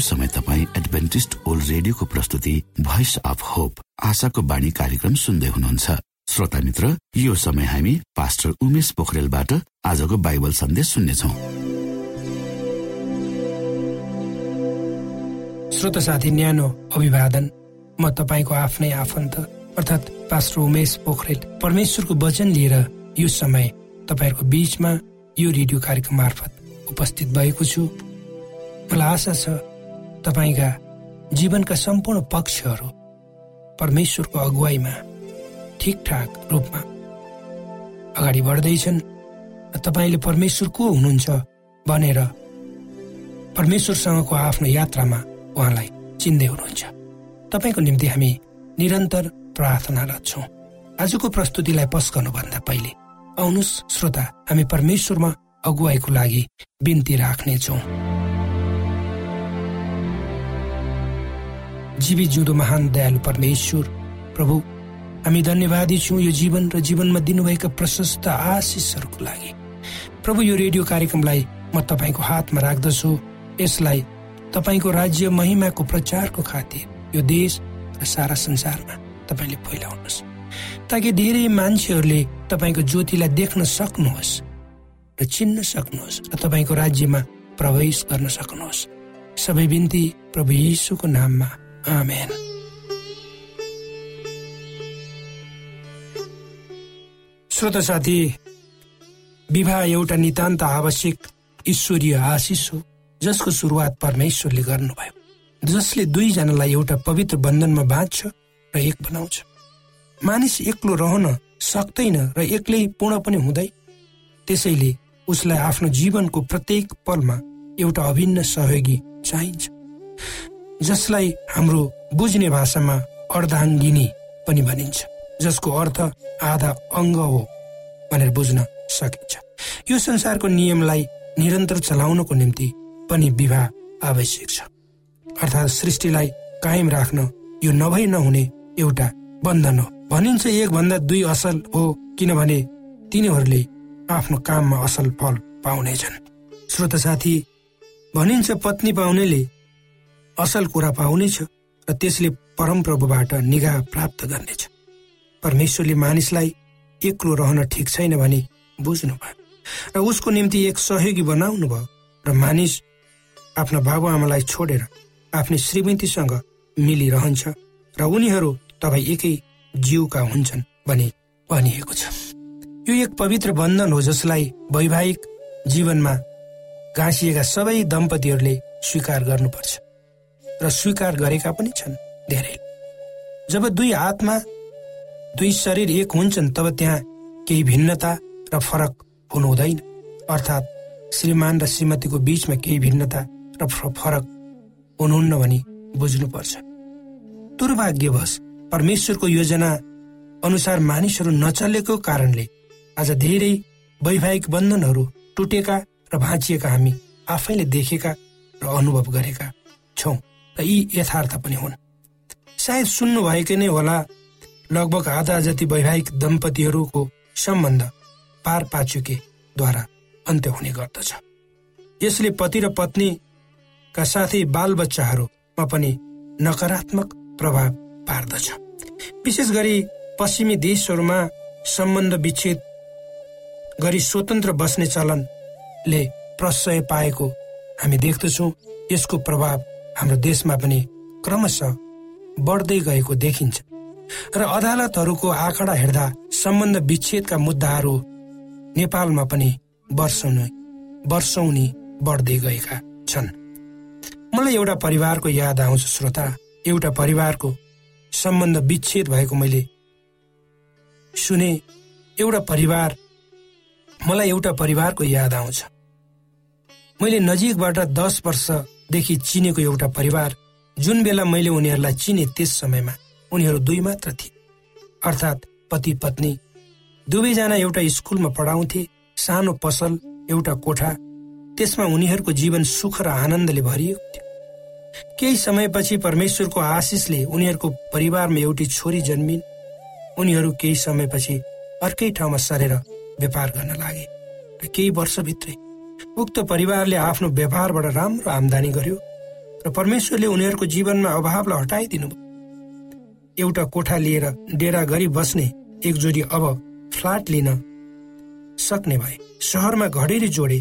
Adventist world रेडियोको प्रस्तुति voice of hope आशाको बाणी कार्यक्रम सुन्दै हुनुहुन्छ। श्रोता मित्र यो समय हामी पास्टर उमेश पोखरेलबाट आजको बाइबल सन्देश सुन्नेछौ। श्रोत साथी न्यानो अभिवादन। म तपाईँको आफ्नै आफन्त अर्थात् पास्टर उमेश पोखरेल। परमेश्वरको वचन लिएर यो समय तपाईँहरूको बीचमा यो रेडियो कार्यक्रम मार्फत उपस्थित भएको छु। मलाई आशा छ तपाईँका जीवनका सम्पूर्ण पक्षहरू परमेश्वरको अगुवाईमा ठिकठाक रूपमा अगाडि बढ्दैछन् तपाईँले परमेश्वर को हुनुहुन्छ भनेर परमेश्वरसँगको आफ्नो यात्रामा उहाँलाई चिन्दै हुनुहुन्छ। तपाईँको निम्ति हामी निरन्तर प्रार्थनारत छौँ। आजको प्रस्तुतिलाई पस गर्नुभन्दा पहिले आउनुहोस् श्रोता हामी परमेश्वरमा अगुवाईको लागि बिन्ती राख्नेछौँ। जीवी जिउँदो महान दयालु परमेश्वर प्रभु हामी धन्यवादी छौँ यो जीवन र जीवनमा दिनुभएका प्रशस्त आशिषहरूको लागि। प्रभु यो रेडियो कार्यक्रमलाई म तपाईँको हातमा राख्दछु। यसलाई तपाईँको राज्य महिमाको प्रचारको खातिर यो देश र सारा संसारमा तपाईँले फैलाउनुहोस्। ताकि धेरै मान्छेहरूले तपाईँको ज्योतिलाई देख्न सक्नुहोस् र चिन्न सक्नुहोस् र तपाईँको राज्यमा प्रवेश गर्न सक्नुहोस्। सबै बिन्ती प्रभु यीशुको नाममा आमेन श्रोत साथी विवाह एउटा नितान्त आवश्यक ईश्वरीय आशिष हो जसको सुरुवात परमेश्वरले गर्नुभयो जसले दुईजनालाई एउटा पवित्र बन्धनमा बाँध्छ र एक बनाउँछ। मानिस एक्लो रहन सक्दैन र एक्लै पूर्ण पनि हुँदै त्यसैले उसलाई आफ्नो जीवनको प्रत्येक पलमा एउटा अभिन्न सहयोगी चाहिन्छ। जसलाई हाम्रो बुझ्ने भाषामा अर्धाङ्गिनी पनि भनिन्छ जसको अर्थ आधा अङ्ग हो भनेर बुझ्न सकिन्छ। यो संसारको नियमलाई निरन्तर चलाउनको निम्ति पनि विवाह आवश्यक छ। अर्थात् सृष्टिलाई कायम राख्न यो नभई नहुने एउटा बन्धन हो। भनिन्छ एक भन्दा दुई असल हो किनभने तिनीहरूले आफ्नो काममा असल फल पाउनेछन्। श्रोत साथी भनिन्छ पत्नी पाउनेले असल कुरा पाउनेछ र त्यसले परमप्रभुबाट निगाह प्राप्त गर्नेछ। परमेश्वरले मानिसलाई एक्लो रहन ठिक छैन भने बुझ्नुभयो र उसको निम्ति एक सहयोगी बनाउनु भयो र मानिस आफ्ना बाबुआमालाई छोडेर आफ्नै श्रीमतीसँग मिलिरहन्छ र उनीहरू तपाईँ एकै जीवका हुन्छन् भने भनिएको छ। यो एक पवित्र बन्धन हो जसलाई वैवाहिक जीवनमा गाँसिएका सबै दम्पतिहरूले स्वीकार गर्नुपर्छ। र स्वीकार गरेका पनि छन् धेरै। जब दुई आत्मा दुई शरीर एक हुन्छन् तब त्यहाँ केही भिन्नता र फरक हुनु हुँदैन अर्थात् श्रीमान र श्रीमतीको बीचमा केही भिन्नता र फरक हुनुहुन्न भनी बुझ्नुपर्छ। दुर्भाग्यवश परमेश्वरको योजना अनुसार मानिसहरू नचलेको कारणले आज धेरै वैवाहिक बन्धनहरू टुटेका र भाँचिएका हामी आफैले देखेका र अनुभव गरेका छौँ। र यी यथार्थ पनि हुन्। सायद सुन्नु भएकै नै होला लगभग आधा जति वैवाहिक दम्पतिहरूको सम्बन्ध पार पाचुकेद्वारा अन्त्य हुने गर्दछ। यसले पति र पत्नीका साथै बालबच्चाहरूमा पनि नकारात्मक प्रभाव पार्दछ। विशेष गरी पश्चिमी देशहरूमा सम्बन्ध विच्छेद गरी स्वतन्त्र बस्ने चलनले प्रशय पाएको हामी देख्दछौँ। यसको प्रभाव हाम्रो देशमा पनि क्रमशः बढ्दै गएको देखिन्छ र अदालतहरूको आँकडा हेर्दा सम्बन्ध विच्छेदका मुद्दाहरू नेपालमा पनि वर्षौनी वर्षौनी बढ्दै गएका छन्। मलाई एउटा परिवारको याद आउँछ श्रोता। एउटा परिवारको सम्बन्ध विच्छेद भएको मैले सुने। एउटा परिवार मलाई एउटा परिवारको याद आउँछ। मैले नजिकबाट दस वर्षदेखि चिनेको एउटा परिवार जुन बेला मैले उनीहरूलाई चिने त्यस समयमा उनीहरू दुई मात्र थिए। अर्थात् पति पत्नी। दुवैजना एउटा स्कुलमा पढाउँथे सानो पसल एउटा कोठा। त्यसमा उनीहरूको जीवन सुख र आनन्दले भरिएको थियो। केही समयपछि परमेश्वरको आशिषले उनीहरूको परिवारमा एउटी छोरी जन्मिन्। उनीहरू केही समयपछि अर्कै ठाउँमा सरेर व्यापार गर्न लागे। र केही वर्षभित्रै उक्त परिवारले आफ्नो व्यापारबाट राम्रो आमदानी गर्यो र परमेश्वरले उनीहरूको जीवनमा अभावलाई हटाइदिनु एउटा कोठा लिएर डेरा गरी बस्ने एक जोडी अब फ्ल्याट लिन सक्ने भए सहरमा घडेरी जोडे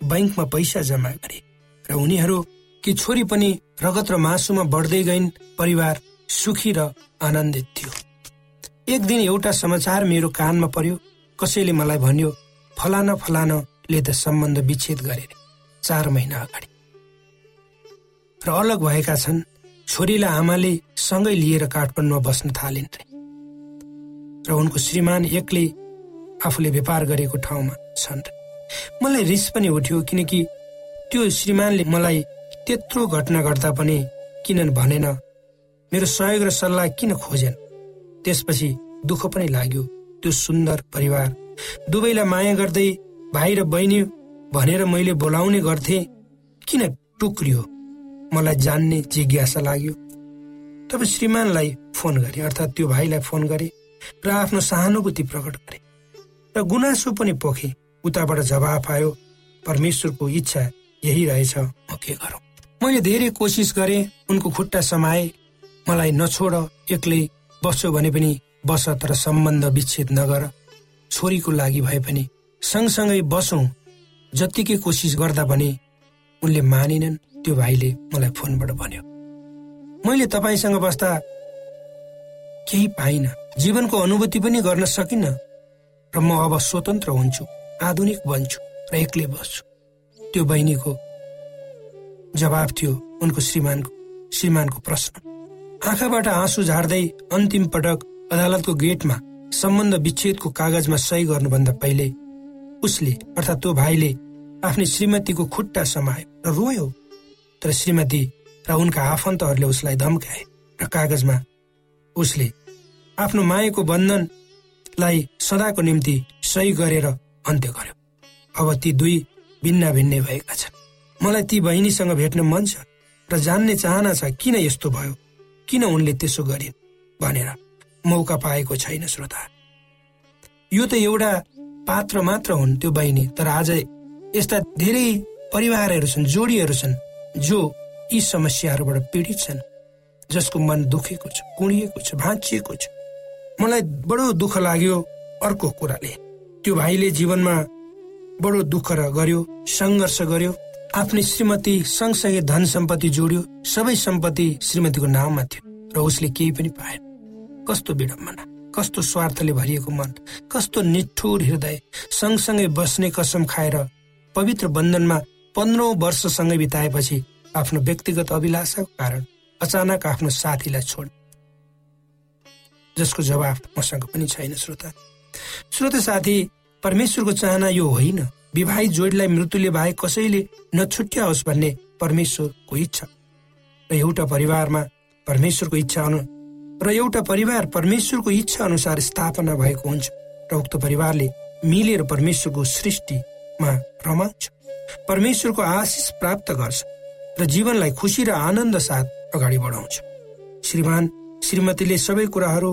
बैङ्कमा पैसा जम्मा गरे र उनीहरू कि छोरी पनि रगत र मासुमा बढ्दै गइन् परिवार सुखी र आनन्दित थियो। एक दिन एउटा समाचार मेरो कानमा पर्यो कसैले मलाई भन्यो फलाना फलानाले त सम्बन्ध विच्छेद गरे चार महिना अगाडि। र अलग भएका छन् छोरीलाई आमाले सँगै लिएर काठमाडौँमा बस्न थालिन् रे। र उनको श्रीमान एक्लै आफूले व्यापार गरेको ठाउँमा छन् रे। मलाई रिस पनि उठ्यो किनकि त्यो श्रीमानले मलाई त्यत्रो घटना गर्दा पनि किन भनेन मेरो सहयोग र सल्लाह किन खोजेन? त्यसपछि दुःख पनि लाग्यो त्यो सुन्दर परिवार। दुवैलाई माया गर्दै भाइ र बहिनी भनेर मैले बोलाउने गर्थे किन टुक्रियो? मलाई जान्ने जिज्ञासा लाग्यो। तब श्रीमानलाई फोन गरे अर्थात् त्यो भाइलाई फोन गरे र आफ्नो सहानुभूति प्रकट गरे र गुनासो पनि पोखे। उताबाट जवाफ आयो परमेश्वरको इच्छा यही रहेछ म के गरौँ? मैले धेरै कोसिस गरेँ उनको खुट्टा समाए। मलाई नछोड एक्लै बस्छु भने पनि बस तर सम्बन्ध विच्छेद नगर। छोरीको लागि भए पनि सँगसँगै बसौँ। जत्तिकै कोसिस गर्दा पनि उनले मानिनन्। त्यो भाइले मलाई फोनबाट भन्यो मैले तपाईँसँग बस्दा केही पाइनँ। जीवनको अनुभूति पनि गर्न सकिनँ र म अब स्वतन्त्र हुन्छु आधुनिक बन्छु र एक्लै बस्छु। त्यो बहिनीको जवाब थियो उनको श्रीमानको श्रीमानको प्रश्न। आँखाबाट आँसु झार्दै अन्तिम पटक अदालतको गेटमा सम्बन्ध विच्छेदको कागजमा सही गर्नुभन्दा पहिले उसले अर्थात् त्यो भाइले आफ्नै श्रीमतीको खुट्टा समायो र रोयो। तर श्रीमती र उनका आफन्तहरूले उसलाई धम्काए र कागजमा उसले आफ्नो मायाको बन्धनलाई सदाको निम्ति सही गरेर अन्त्य गर्यो। अब ती दुई भिन्न भिन्नै भएका छन्। मलाई ती बहिनीसँग भेट्न मन छ र जान्ने चाहना छ किन यस्तो भयो? किन उनले त्यसो गरिन्? भनेर मौका पाएको छैन श्रोता। यो त एउटा पात्र मात्र हुन् त्यो बहिनी। तर आज यस्ता धेरै परिवारहरू छन् जोडीहरू छन् जो यी समस्याहरूबाट पीडित छन् जसको मन दुखेको छ कुँडिएको छ भाँचिएको छ। मलाई बडो दुःख लाग्यो अर्को कुराले। त्यो भाइले जीवनमा बडो दुःख र गर्यो सङ्घर्ष गर्यो आफ्नै श्रीमती सँगसँगै धन सम्पत्ति जोड्यो सबै सम्पत्ति श्रीमतीको नाममा थियो र उसले केही पनि पाएन। कस्तो विडम्बना। कस्तो स्वार्थले भरिएको मन कस्तो निठुर हृदय सँगसँगै बस्ने कसम खाएर पवित्र बन्धनमा पन्ध्रौँ वर्षसँगै बिताएपछि आफ्नो व्यक्तिगत अभिलाषाको कारण अचानक आफ्नो साथीलाई छोड। जसको जवाफ मसँग पनि छैन श्रोता। श्रोता साथी परमेश्वरको चाहना यो होइन विवाहित जोडीलाई मृत्युले बाहेक कसैले नछुट्याओस् भन्ने परमेश्वरको इच्छा। र एउटा परिवारमा परमेश्वरको इच्छा अनु र एउटा परिवार परमेश्वरको इच्छा अनुसार स्थापना भएको हुन्छ। र उक्त परिवारले मिलेर परमेश्वरको सृष्टिमा रमाउँछ। परमेश्वरको आशिष प्राप्त गर्छ र जीवनलाई खुसी र आनन्द साथ अगाडि बढाउँछ। श्रीमान श्रीमतीले सबै कुराहरू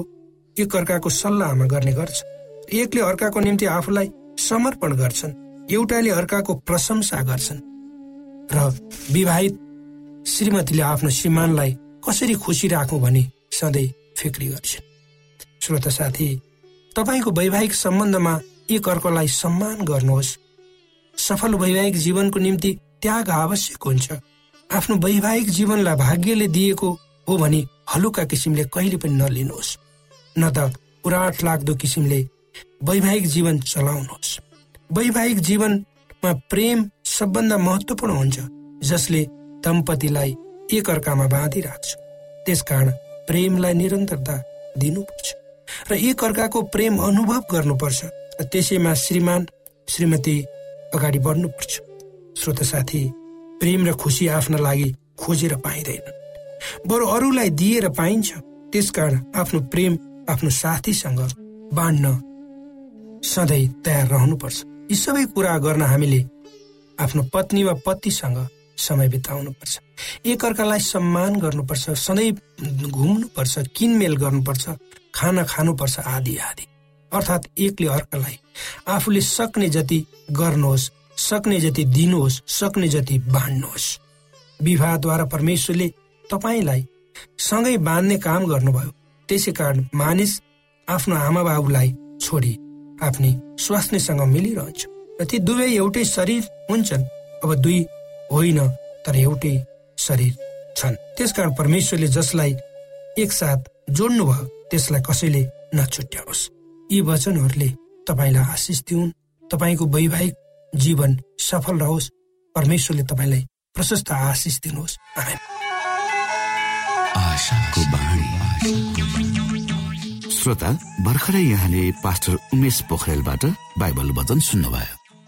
एक अर्काको सल्लाहमा गर्ने गर्छ। एकले अर्काको निम्ति आफूलाई समर्पण गर्छन् एउटाले अर्काको प्रशंसा गर्छन्। र विवाहित श्रीमतीले आफ्नो श्रीमानलाई कसरी खुसी राखौँ भनी सधैँ फिक्री गर्छन् श्रोता साथी तपाईँको वैवाहिक सम्बन्धमा एक अर्कोलाई सम्मान गर्नुहोस्। सफल वैवाहिक जीवनको निम्ति त्याग आवश्यक हुन्छ। आफ्नो वैवाहिक जीवनलाई भाग्यले दिएको हो भने हलुका किसिमले कहिले पनि नलिनुहोस्। न त उराट लाग्दो किसिमले वैवाहिक जीवन चलाउनुहोस्। वैवाहिक जीवनमा प्रेम सबभन्दा महत्वपूर्ण हुन्छ जसले दम्पतिलाई एक अर्कामा बाँधिराख्छ। त्यसकारण प्रेमलाई निरन्तरता दिनुपर्छ र एक अर्काको प्रेम अनुभव गर्नुपर्छ। त्यसैमा श्रीमान श्रीमती अगाडि बढ्नुपर्छ। श्रोत साथी प्रेम र खुसी आफ्ना लागि खोजेर पाइँदैन। बरु अरूलाई दिएर पाइन्छ त्यसकारण आफ्नो प्रेम आफ्नो साथीसँग बाँड्न सधैँ तयार रहनुपर्छ। यी सबै कुरा गर्न हामीले आफ्नो पत्नी वा पतिसँग समय बिताउनुपर्छ। एकअर्कालाई सम्मान गर्नुपर्छ सधैँ घुम्नुपर्छ किनमेल गर्नुपर्छ खाना खानुपर्छ आदि आदि। अर्थात् एकले अर्कालाई आफूले सक्ने जति गर्नुहोस् सक्ने जति दिनुहोस् सक्ने जति बाँड्नुहोस्। विवाहद्वारा परमेश्वरले तपाईँलाई सँगै बाँध्ने काम गर्नुभयो। त्यसै कारण मानिस आफ्नो आमा बाबुलाई छोडी आफ्नै स्वास्नीसँग मिलिरहन्छ। र ती दुवै एउटै शरीर हुन्छन्। अब दुई होइन तर एउटै शरीर छन्। त्यसकारण परमेश्वरले जसलाई एकसाथ जोड्नु भयो त्यसलाई कसैले नछुट्याओस्। यी वचनहरूले तपाईँलाई आशिष दिउन् तपाईँको वैवाहिक जीवन सफल रहोस्। परमेश्वरले तपाईँलाई प्रशस्त आशिष दिनुहोस्। श्रोता भर्खरै यहाँले पास्टर उमेश पोखरेलबाट बाइबल वचन सुन्नुभयो।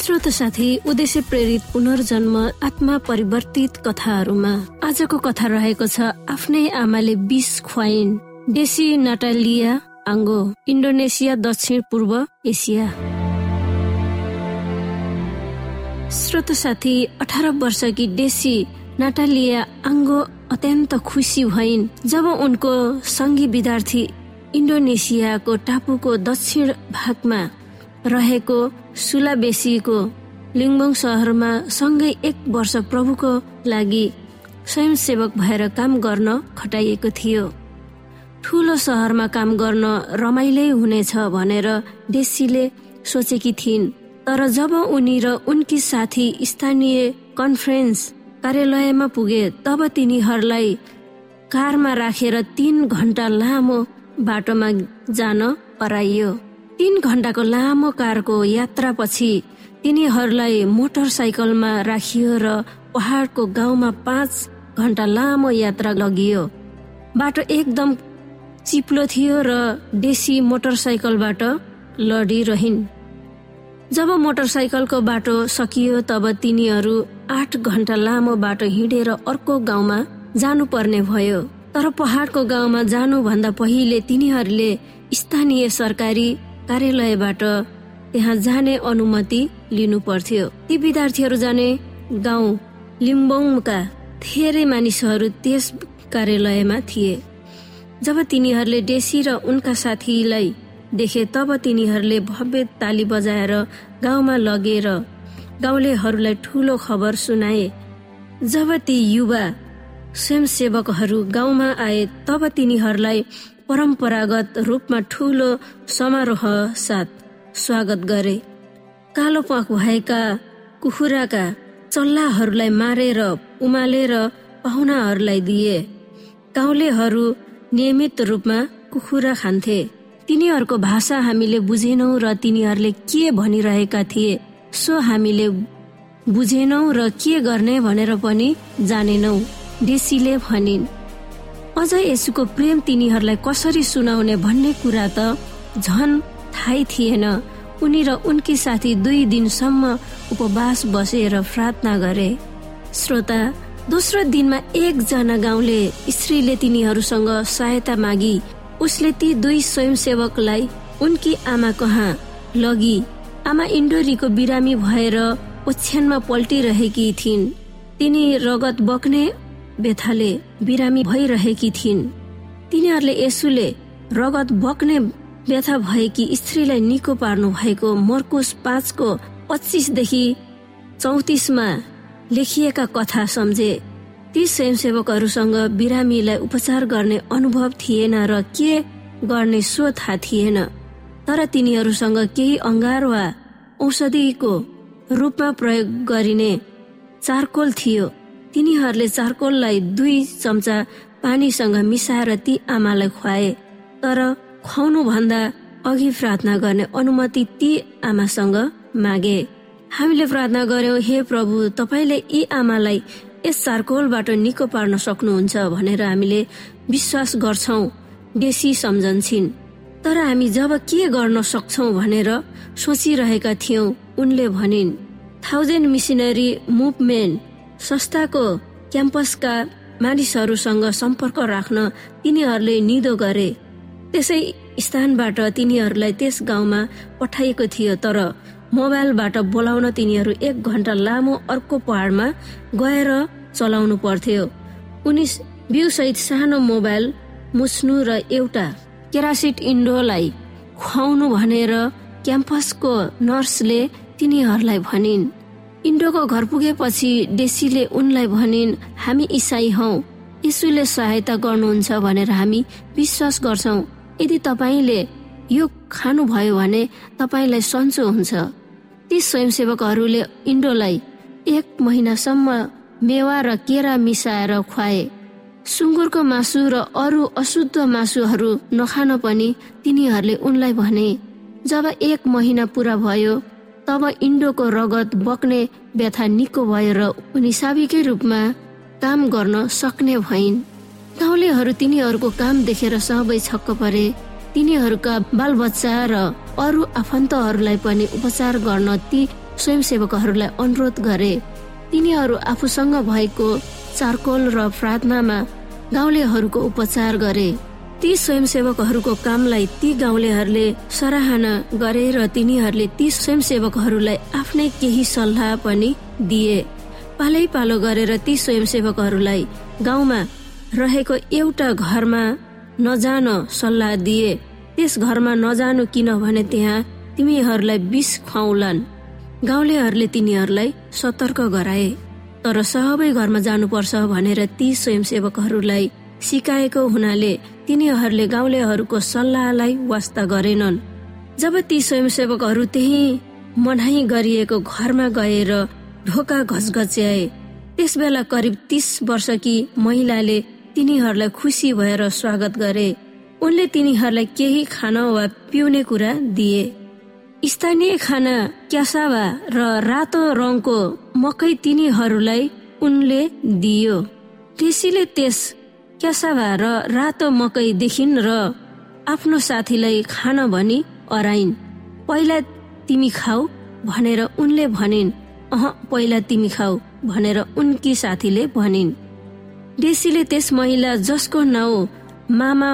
श्रोत साथी उद्देश्य प्रेरित पुनर्जन्म आत्मा परिवर्तित कथाहरूमा आजको कथा रहेको छ आफ्नै आमाले विष खुवाइन्। डेसी नटालिया आङ्गो इन्डोनेसिया दक्षिण पूर्व एसिया। श्रोत साथी अठार वर्षकी डेसी नाटालिया आङ्गो अत्यन्त खुसी भइन्। जब उनको सङ्घी विद्यार्थी इन्डोनेसियाको टापुको दक्षिण भागमा रहेको सुलाबेसीको लिङ्बोङ सहरमा सँगै एक वर्ष प्रभुको लागि स्वयंसेवक भएर काम गर्न खटाइएको थियो। ठुलो सहरमा काम गर्न रमाइलै हुनेछ भनेर डेसीले सोचेकी थिइन्। तर जब उनी र उनकी साथी स्थानीय कन्फरेन्स कार्यालयमा पुगे तब तिनीहरूलाई कारमा राखेर तीन घन्टा लामो बाटोमा जान पराइयो। तीन घन्टाको लामो कारको यात्रापछि तिनीहरूलाई मोटरसाइकलमा राखियो र पहाडको गाउँमा पाँच घन्टा लामो यात्रा लगियो। बाटो एकदम चिप्लो थियो र देशी मोटरसाइकलबाट लडिरहन्। जब मोटरसाइकलको बाटो सकियो तब तिनीहरू आठ घन्टा लामो बाटो हिँडेर अर्को गाउँमा जानुपर्ने भयो। तर पहाडको गाउँमा जानुभन्दा पहिले तिनीहरूले स्थानीय सरकारी कार्यालयबाट त्यहाँ जाने अनुमति लिनु पर्थ्यो ती विद्यार्थीहरू जाने गाउँ लिम्बोङका धेरै मानिसहरू त्यस कार्यालयमा थिए। जब तिनीहरूले डेसी र उनका साथीलाई देखे तब तिनीहरूले भव्य ताली बजाएर गाउँमा लगेर गाउँलेहरूलाई ठुलो खबर सुनाए। जब ती युवा स्वयंसेवकहरू गाउँमा आए तब तिनीहरूलाई परम्परागत रूपमा ठुलो समारोह साथ स्वागत गरे। कालो पाख भएका कुखुराका चल्लाहरूलाई मारेर उमालेर पाहुनाहरूलाई दिए। गाउँलेहरू नियमित रूपमा कुखुरा खान्थे। तिनीहरूको भाषा हामीले बुझेनौ र तिनीहरूले के भनिरहेका थिए सो हामीले बुझेनौ र के गर्ने भनेर पनि जानेनौ डेसीले भनिन्। अझ यसुको प्रेम तिनीहरूलाई कसरी सुनाउने भन्ने कुरा त झन थाहै थिएन। उनी र उनकी साथी दुई दिनसम्म उपवास बसेर प्रार्थना गरे। श्रोता दोस्रो दिनमा एकजना गाउँले स्त्रीले तिनीहरूसँग सहायता मागी। उसले ती दुई स्वयंसेवकलाई उनकी आमा कहाँ लगी। आमा इन्डोरीको बिरामी भएर ओछ्यानमा पल्टिरहेकी थिइन्। तिनी रगत बग्ने बेथाले बिरामी भइरहेकी थिइन्। तिनीहरूले यसुले रगत बग्ने व्यथा भएकी स्त्रीलाई निको पार्नु भएको मर्कुस पाँचको पच्चिसदेखि चौतिसमा लेखिएका कथा सम्झे। ती स्वयंसेवकहरूसँग बिरामीलाई उपचार गर्ने अनुभव थिएन र के गर्ने सो थाहा थिएन। तर तिनीहरूसँग केही अङ्गार वा औषधिको रूपमा प्रयोग गरिने चारकोल थियो। तिनीहरूले चारकोललाई दुई चम्चा पानीसँग मिसाएर ती आमालाई खुवाए। तर खुवाउनु भन्दा अघि प्रार्थना गर्ने अनुमति ती आमासँग मागे। हामीले प्रार्थना गर्यौं हे प्रभु तपाईँले यी आमालाई यस चारकोलबाट निको पार्न सक्नुहुन्छ भनेर हामीले विश्वास गर्छौ बेसी सम्झन्छन्। तर हामी जब के गर्न सक्छौ भनेर सोचिरहेका थियौं उनले भनिन् थाउजन्ड मिसनरी मुभमेन्ट संस्थाको क्याम्पसका मानिसहरूसँग सम्पर्क राख्न तिनीहरूले निदो गरे। त्यसै स्थानबाट तिनीहरूलाई त्यस गाउँमा पठाइएको थियो तर मोबाइलबाट बोलाउन तिनीहरू एक घन्टा लामो अर्को पहाडमा गएर चलाउनु पर्थ्यो। उनी बिउसहित सानो मोबाइल मुस्नु र एउटा केरासिट इन्डोलाई खुवाउनु भनेर क्याम्पसको नर्सले तिनीहरूलाई भनिन्। इन्डोको घर पुगेपछि डेसीले उनलाई भनिन् हामी इसाई हौ। यीशुले सहायता गर्नुहुन्छ भनेर हामी विश्वास गर्छौ। यदि तपाईँले यो खानुभयो भने तपाईँलाई सन्चो हुन्छ। ती स्वयंसेवकहरूले इन्डोलाई एक महिनासम्म मेवा र केरा मिसाएर खुवाए। सुँगुरको मासु र अरू अशुद्ध मासुहरू नखान पनि तिनीहरूले उनलाई भने जब एक महिना पुरा भयो तब इन्डोको रगत बग्ने व्यथा निको भयो र उनी साविकै रूपमा काम गर्न सक्ने भइन्। गाउँलेहरू तिनीहरूको काम देखेर सबै छक्क परे। तिनीहरूका बालबच्चा र अरू आफन्तहरूलाई पनि उपचार गर्न ती स्वयंसेवकहरूलाई अनुरोध गरे। तिनीहरू आफूसँग भएको चारकोल र प्रार्थनामा गाउँलेहरूको उपचार गरे। ती स्वयंसेवकहरूको कामलाई ती गाउँलेहरूले सराहना गरे र तिनीहरूले ती स्वयंसेवकहरूलाई आफ्नै केही सल्लाह पनि दिए। पालै पालो गरेर ती स्वयंसेवकहरूलाई गाउँमा रहेको एउटा घरमा नजान सल्लाह दिए। त्यस घरमा नजानु किनभने त्यहाँ तिमीहरूलाई विष खुवाउलान्। गाउँलेहरूले तिनीहरूलाई सतर्क गराए। तर सबै घरमा जानुपर्छ भनेर ती स्वयंसेवकहरूलाई सिकाएको हुनाले तिनीहरूले गाउँलेहरूको सल्लाहलाई वास्ता गरेनन्। जब ती स्वयंसेवकहरू त्यही मनाही गरिएको घरमा गएर ढोका घचघच्याए त्यस बेला करिब तीस वर्षकी महिलाले तिनीहरूलाई खुसी भएर स्वागत गरे। उनले तिनीहरूलाई केही खान वा पिउने कुरा दिए। स्थानीय खाना क्यासावा र रातो रङको मकै तिनीहरूलाई उनले दियो। टेसीले त्यस क्यासावा र रातो मकै देखिन् र आफ्नो साथीलाई खान भनी अराइन्। पहिला तिमी खाऊ भनेर उनले भनिन्। अह पहिला तिमी खाऊ भनेर उनकी साथीले भनिन्। डेसीले त्यस महिला जसको नाउँ मामा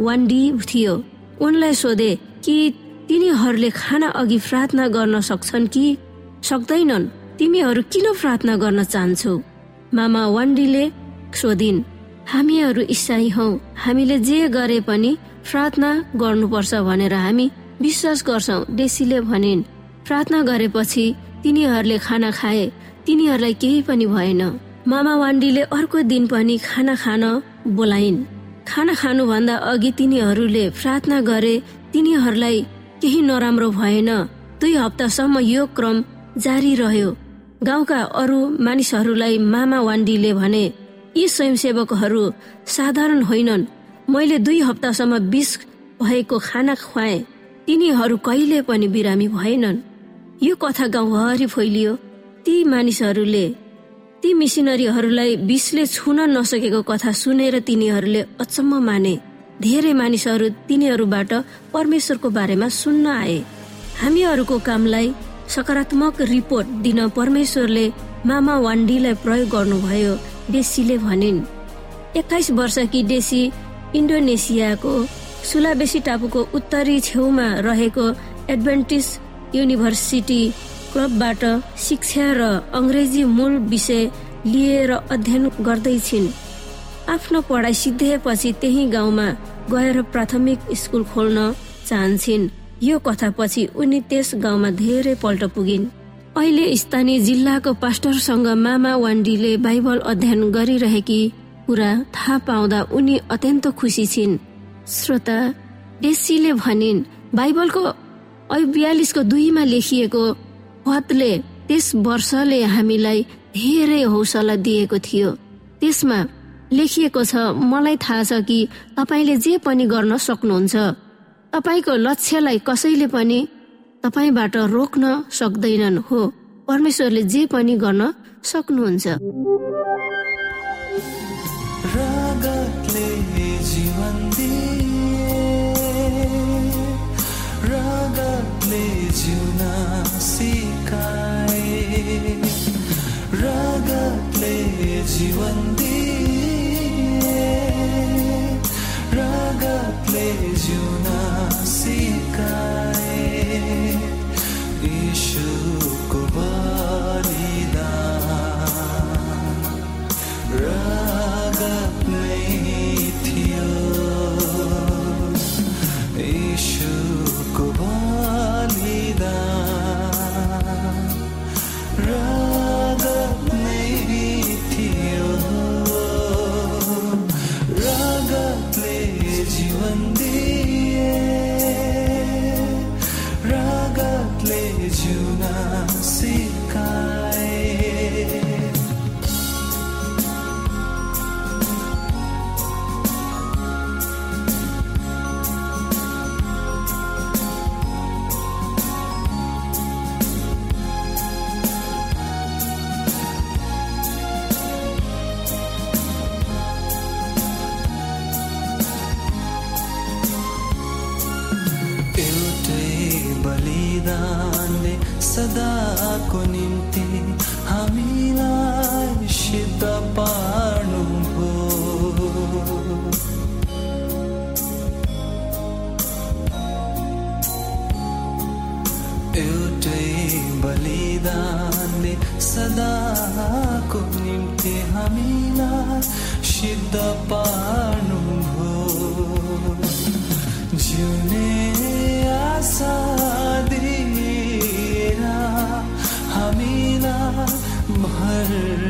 वान्डी थियो उनलाई सोधे कि तिनीहरूले खाना अघि प्रार्थना गर्न सक्छन् कि सक्दैनन्? तिमीहरू किन प्रार्थना गर्न चाहन्छौ? मामा वान्डीले सोधिन्। हामीहरू इसाई हौ। हामीले जे गरे पनि प्रार्थना गर्नुपर्छ भनेर हामी विश्वास गर्छौ डेसीले भनिन्। प्रार्थना गरेपछि तिनीहरूले खाना खाए तिनीहरूलाई केही पनि भएन। मामा वान्डीले अर्को दिन पनि खाना खान बोलाइन्। खाना खानुभन्दा अघि तिनीहरूले प्रार्थना गरे तिनीहरूलाई केही नराम्रो भएन। दुई हप्तासम्म यो क्रम जारी रह्यो। गाउँका अरू मानिसहरूलाई मामा वान्डीले भने यी स्वयंसेवकहरू साधारण होइनन्। मैले दुई हप्तासम्म विष भएको खाना खुवाए। तिनीहरू कहिले पनि बिरामी भएनन्। यो कथा गाउँभरि फैलियो। ती मानिसहरूले ती मिसिनरीहरूलाई विषले छुन नसकेको कथा सुनेर तिनीहरूले अचम्म माने। धेरै मानिसहरू तिनीहरूबाट परमेश्वरको बारेमा सुन्न आए। हामीहरूको कामलाई सकारात्मक रिपोर्ट दिन परमेश्वरले मामा वान्डीलाई प्रयोग गर्नुभयो। डेसीले भनिन् एक्काइस वर्षकी डेसी इन्डोनेसियाको सुलाबेसी टापुको उत्तरी छेउमा रहेको एडभेन्टिस युनिभर्सिटी क्लबबाट शिक्षा र अङ्ग्रेजी मूल विषय लिएर अध्ययन गर्दैछिन्। आफ्नो पढाइ सिद्धिएपछि त्यही गाउँमा गएर प्राथमिक स्कुल खोल्न चाहन्छन्। यो कथापछि उनी त्यस गाउँमा धेरै पल्ट पुगिन्। अहिले स्थानीय जिल्लाको पास्टरसँग मामा वान्डीले बाइबल अध्ययन गरिरहेकी कुरा थाहा पाउँदा उनी अत्यन्त खुसी छिन्। श्रोता डेसीले भनिन् बाइबलको बयालिसको दुईमा लेखिएको पदले त्यस वर्षले हामीलाई धेरै हौसला दिएको थियो। त्यसमा लेखिएको छ मलाई थाहा छ कि तपाईँले जे पनि गर्न सक्नुहुन्छ। तपाईँको लक्ष्यलाई कसैले पनि तपाईँबाट रोक्न सक्दैनन् हो। परमेश्वरले जे पनि गर्न सक्नुहुन्छ। एउटै बलिदानले सदाको निम्ति हामीलाई सिद्ध पार्नु जिउने आशा दिएर हामीलाई भर्नु